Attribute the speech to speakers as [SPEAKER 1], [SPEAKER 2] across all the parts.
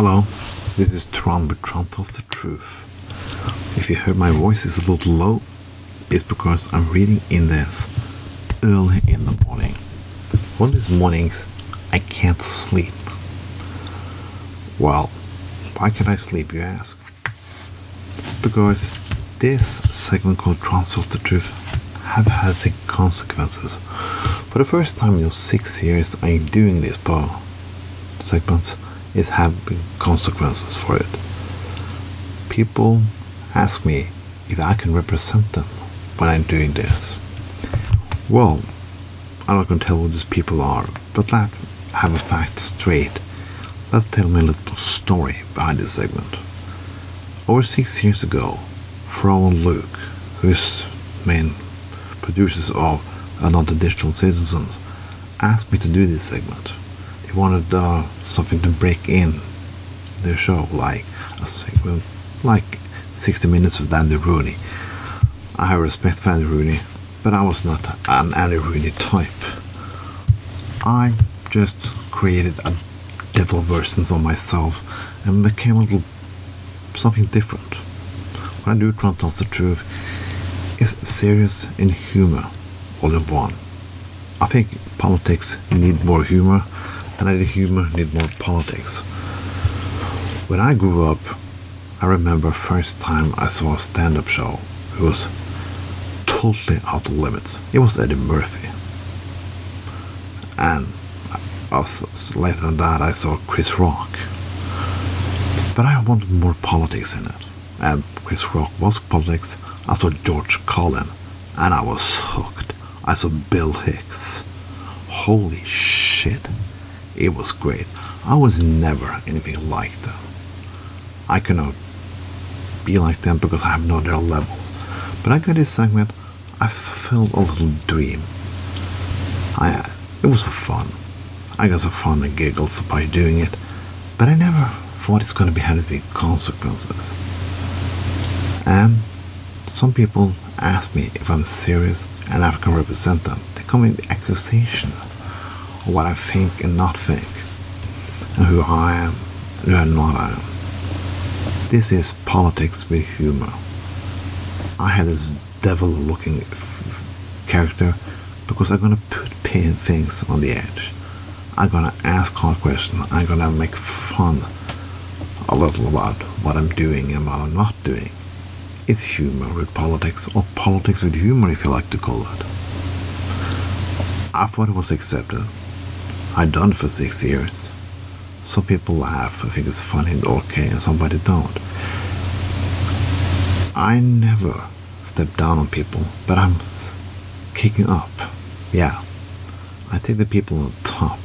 [SPEAKER 1] Hello, this is Tron with Tron Tells the Truth. If you heard my voice is a little low, it's because I'm reading in this early in the morning. One of these mornings, I can't sleep. Well, why can't I sleep, you ask? Because this segment called Tron Tells the Truth have had consequences. For the first time in six years I'm doing this part segments, is having consequences for it. People ask me if I can represent them when I'm doing this. Well, I'm not going to tell who these people are, but let's have a fact straight. Let's tell me a little story behind this segment. Over six years ago, Fro and Luke, who's main producers of Another Digital Citizens, asked me to do this segment. They wanted uh, something to break in the show, like a segment, like 60 minutes of Andy Rooney. I respect for Andy Rooney, but I was not an Andy Rooney type. I just created a devil version of myself and became a little something different. What I do, Tron tell the truth, is serious and humor all in one. I think politics need more humor and I the humor need more politics. When I grew up, I remember first time I saw a stand-up show. It was totally out of limits. It was Eddie Murphy. And later than that, I saw Chris Rock. But I wanted more politics in it. And Chris Rock was politics. I saw George Carlin, and I was hooked. I saw Bill Hicks. Holy shit. It was great. I was never anything like them. I cannot be like them because I have no their level. But I got this segment, I fulfilled a little dream. I it was for fun. I got some fun and giggles by doing it, but I never thought it's gonna be having big consequences. And some people ask me if I'm serious and I can represent them. They come in the accusation what I think and not think, and who I am and who I'm not I am. This is politics with humor. I had this devil-looking character because I'm gonna put pain things on the edge. I'm gonna ask hard questions. I'm gonna make fun a little about what I'm doing and what I'm not doing. It's humor with politics, or politics with humor if you like to call it. I thought it was accepted. I've done for six years. Some people laugh, I think it's funny and okay, and somebody don't. I never step down on people, but I'm kicking up. Yeah. I take the people on top,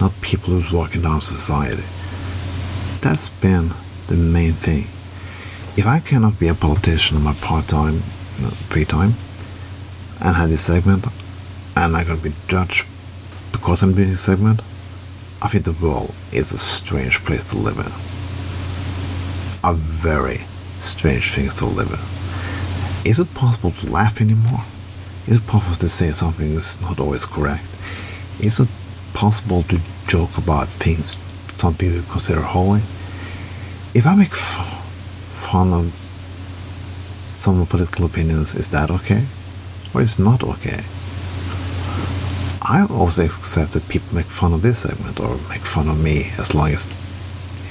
[SPEAKER 1] not people who's walking down society. That's been the main thing. If I cannot be a politician in my part-time, uh, free time, and have this segment, and I'm gonna be judged Cotton Beauty segment, I think the world is a strange place to live in. A very strange thing to live in. Is it possible to laugh anymore? Is it possible to say something is not always correct? Is it possible to joke about things some people consider holy? If I make f- fun of some political opinions, is that okay? Or is not okay? I always accept that people make fun of this segment or make fun of me as long as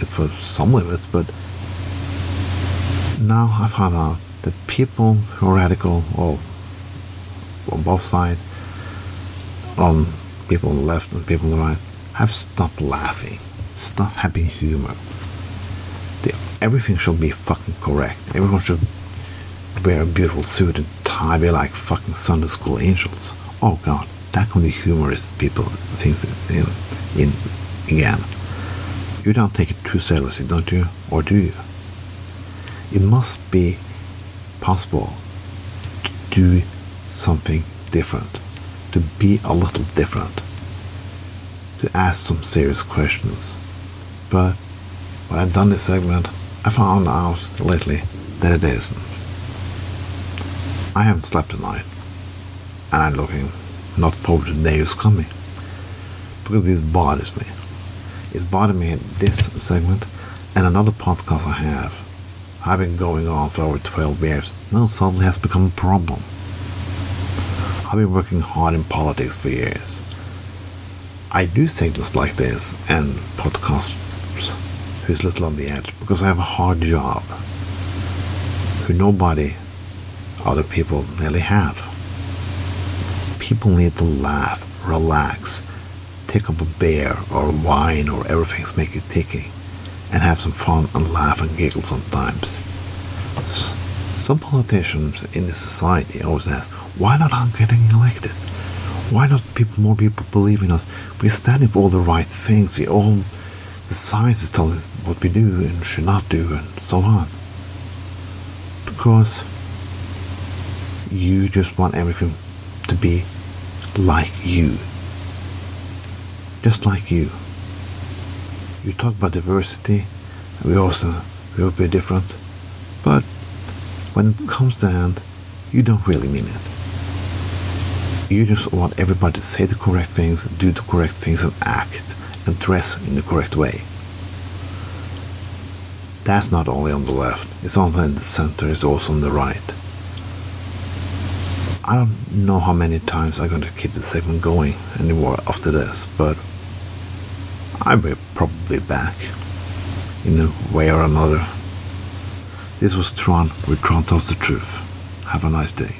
[SPEAKER 1] it for some limits, but now I found out that people who are radical or on both sides, on people on the left and people on the right, have stopped laughing, stopped having humor. Everything should be fucking correct. Everyone should wear a beautiful suit and tie, be like fucking Sunday school angels. Oh god that can the humorous people things in, in again. You don't take it too seriously, don't you? Or do you? It must be possible to do something different, to be a little different, to ask some serious questions. But when I've done this segment, I found out lately that it isn't. I haven't slept tonight, and I'm looking not forward to the day is coming. Because this bothers me. It's bothering me in this segment. and another podcast I have, I've been going on for over 12 years, now suddenly has become a problem. I've been working hard in politics for years. I do segments like this and podcasts who's little on the edge because I have a hard job who nobody other people nearly have. People need to laugh, relax, take up a beer or wine or everything's make you ticky and have some fun and laugh and giggle sometimes. Some politicians in the society always ask, why not I'm getting elected? Why not people, more people believe in us? We're standing for all the right things. We all, the science is telling us what we do and should not do and so on. Because you just want everything to be like you. Just like you. You talk about diversity, we also will be different, but when it comes down, you don't really mean it. You just want everybody to say the correct things, do the correct things, and act and dress in the correct way. That's not only on the left, it's also in the center, it's also on the right. I don't know how many times I'm going to keep the segment going anymore after this, but I'll be probably back in a way or another. This was Tron, where Tron tells the truth. Have a nice day.